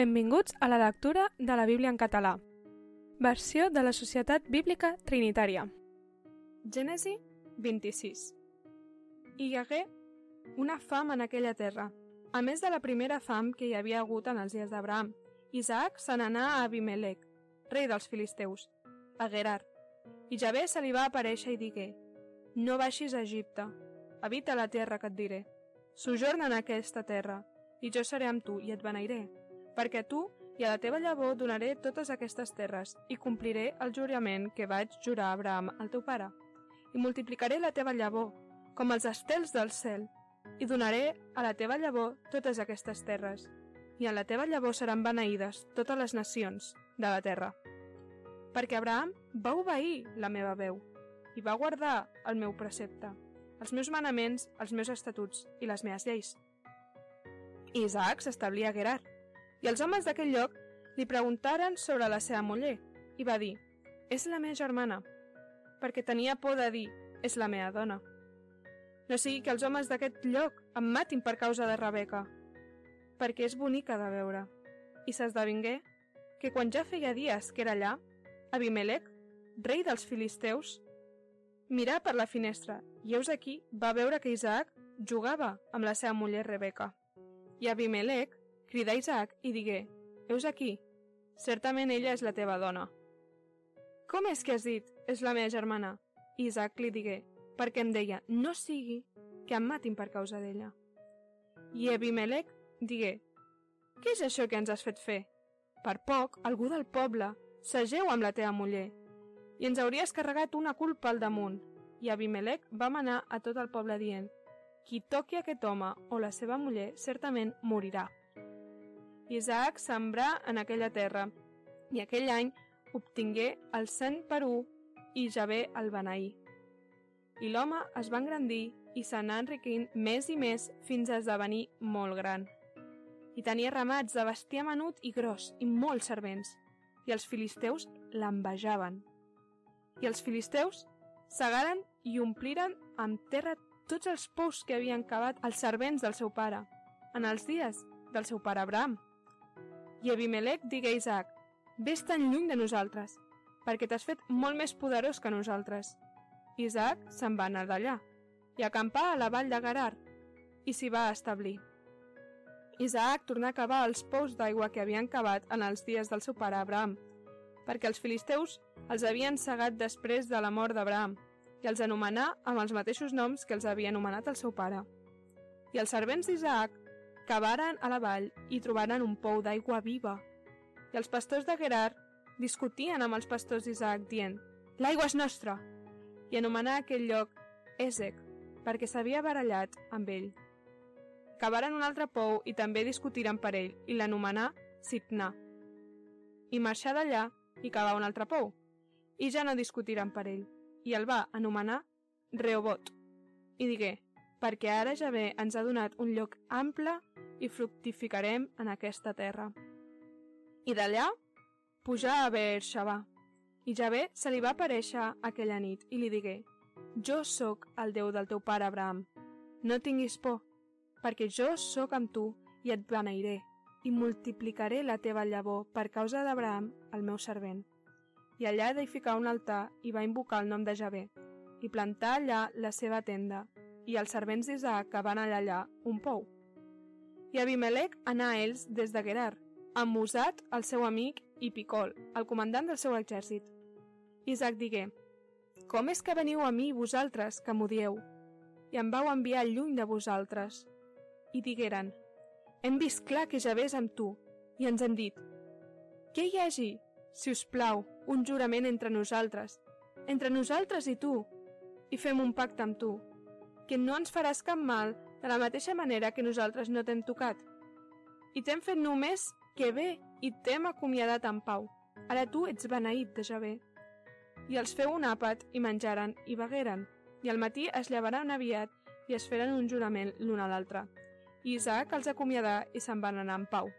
Benvinguts a la lectura de la Bíblia en català. Versió de la Societat Bíblica Trinitària. Gènesi 26. Hi hagué una fam en aquella terra, a més de la primera fam que hi havia hagut en els dies d'Abraham. Isaac se n'anà a Abimelec, rei dels filisteus, a Gerar, i Javé se li va aparèixer i digué «No baixis a Egipte, habita la terra que et diré. Sojorna en aquesta terra, i jo seré amb tu i et beneiré, perquè tu i a la teva llavor donaré totes aquestes terres i compliré el jurament que vaig jurar a Abraham, el teu pare. I multiplicaré la teva llavor, com els estels del cel, i donaré a la teva llavor totes aquestes terres, i en la teva llavor seran beneïdes totes les nacions de la terra. Perquè Abraham va obeir la meva veu i va guardar el meu precepte, els meus manaments, els meus estatuts i les meves lleis. Isaac s'establí a Gerar, i els homes d'aquell lloc li preguntaren sobre la seva muller, i va dir, és la meva germana, perquè tenia por de dir, és la meva dona. No sigui que els homes d'aquest lloc em matin per causa de Rebeca, perquè és bonica de veure. I s'esdevingué que quan ja feia dies que era allà, Abimelec, rei dels filisteus, mirà per la finestra i heus aquí va veure que Isaac jugava amb la seva muller Rebeca. I Abimelec cridà Isaac i digué, heus aquí, certament ella és la teva dona. Com és que has dit, és la meva germana? I Isaac li digué, perquè em deia, no sigui que em matin per causa d'ella. I Abimelec digué, què és això que ens has fet fer? Per poc, algú del poble s'ageu amb la teva muller i ens hauries carregat una culpa al damunt. I Abimelec va manar a tot el poble dient, qui toqui aquest home o la seva muller certament morirà. Isaac sembrà en aquella terra, i aquell any obtingué el cent per un i Javé el beneí. I l'home es va engrandir i s'anà enriquint més i més fins a esdevenir molt gran. I tenia ramats de bestiar menut i gros i molts servents, i els filisteus l'envejaven. I els filisteus segaren i ompliren amb terra tots els pous que havien cavat els servents del seu pare, en els dies del seu pare Abraham. I Abimelec digué a Isaac, Ves tan lluny de nosaltres, perquè t'has fet molt més poderós que nosaltres. Isaac se'n va anar d'allà i acampà a la vall de Gerar i s'hi va establir. Isaac tornà a cavar els pous d'aigua que havien cavat en els dies del seu pare Abraham, perquè els filisteus els havien cegat després de la mort d'Abraham i els anomenà amb els mateixos noms que els havia anomenat el seu pare. I els servents d'Isaac cavaren a la vall i trobaren un pou d'aigua viva. I els pastors de Gerar discutien amb els pastors d'Isaac dient «L'aigua és nostra!» i anomenà aquell lloc Esec, perquè s'havia barallat amb ell. Cavaren un altre pou i també discutiren per ell i l'anomenà Sitnà. I marxà d'allà i cavà un altre pou, i ja no discutiran per ell, i el va anomenar Reobot. I digué, perquè ara ja bé ens ha donat un lloc ample i fructificarem en aquesta terra. I d'allà pujà a Beersheba, i Javé se li va aparèixer aquella nit i li digué, jo sóc el Déu del teu pare Abraham, no tinguis por, perquè jo sóc amb tu i et beneiré, i multiplicaré la teva llavor per causa d'Abraham, el meu servent. I allà edificà un altar i va invocar el nom de Javé, i plantà allà la seva tenda, i els servents d'Isaac que van allà, un pou. I Abimelec anà a ells des de Gerar, amb Musat, el seu amic, i Picol, el comandant del seu exèrcit. Isaac digué, Com és que veniu a mi, vosaltres, que m'odieu, i em vau enviar lluny de vosaltres? I digueren, Hem vist clar que ja ves amb tu, i ens hem dit, Que hi hagi, si us plau, un jurament entre nosaltres, entre nosaltres i tu, i fem un pacte amb tu, que no ens faràs cap mal de la mateixa manera que nosaltres no t'hem tocat. I t'hem fet només que bé i t'hem acomiadat en pau. Ara tu ets beneït de Javé. I els feu un àpat i menjaren i begueren, i al matí es llevaran aviat i es feren un jurament l'un a l'altre. I Isaac els acomiadà i se'n van anar en pau.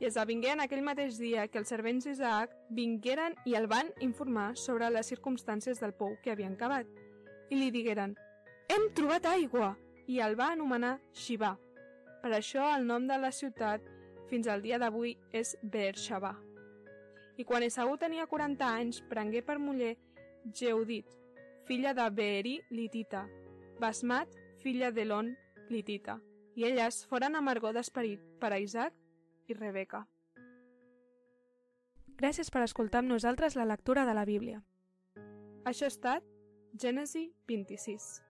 I esdevingué en aquell mateix dia que els servents d'Isaac vingueren i el van informar sobre les circumstàncies del pou que havien cavat. I li digueren, hem trobat aigua! I el va anomenar Shibà. Per això el nom de la ciutat fins al dia d'avui és Beersheba. I quan Esaú tenia 40 anys, prengué per muller Geudit, filla de Beeri Litita, Basmat, filla d'Elon Litita, i elles foren amargor d'esperit per a Isaac i Rebeca. Gràcies per escoltar amb nosaltres la lectura de la Bíblia. Això ha estat Gènesi 26.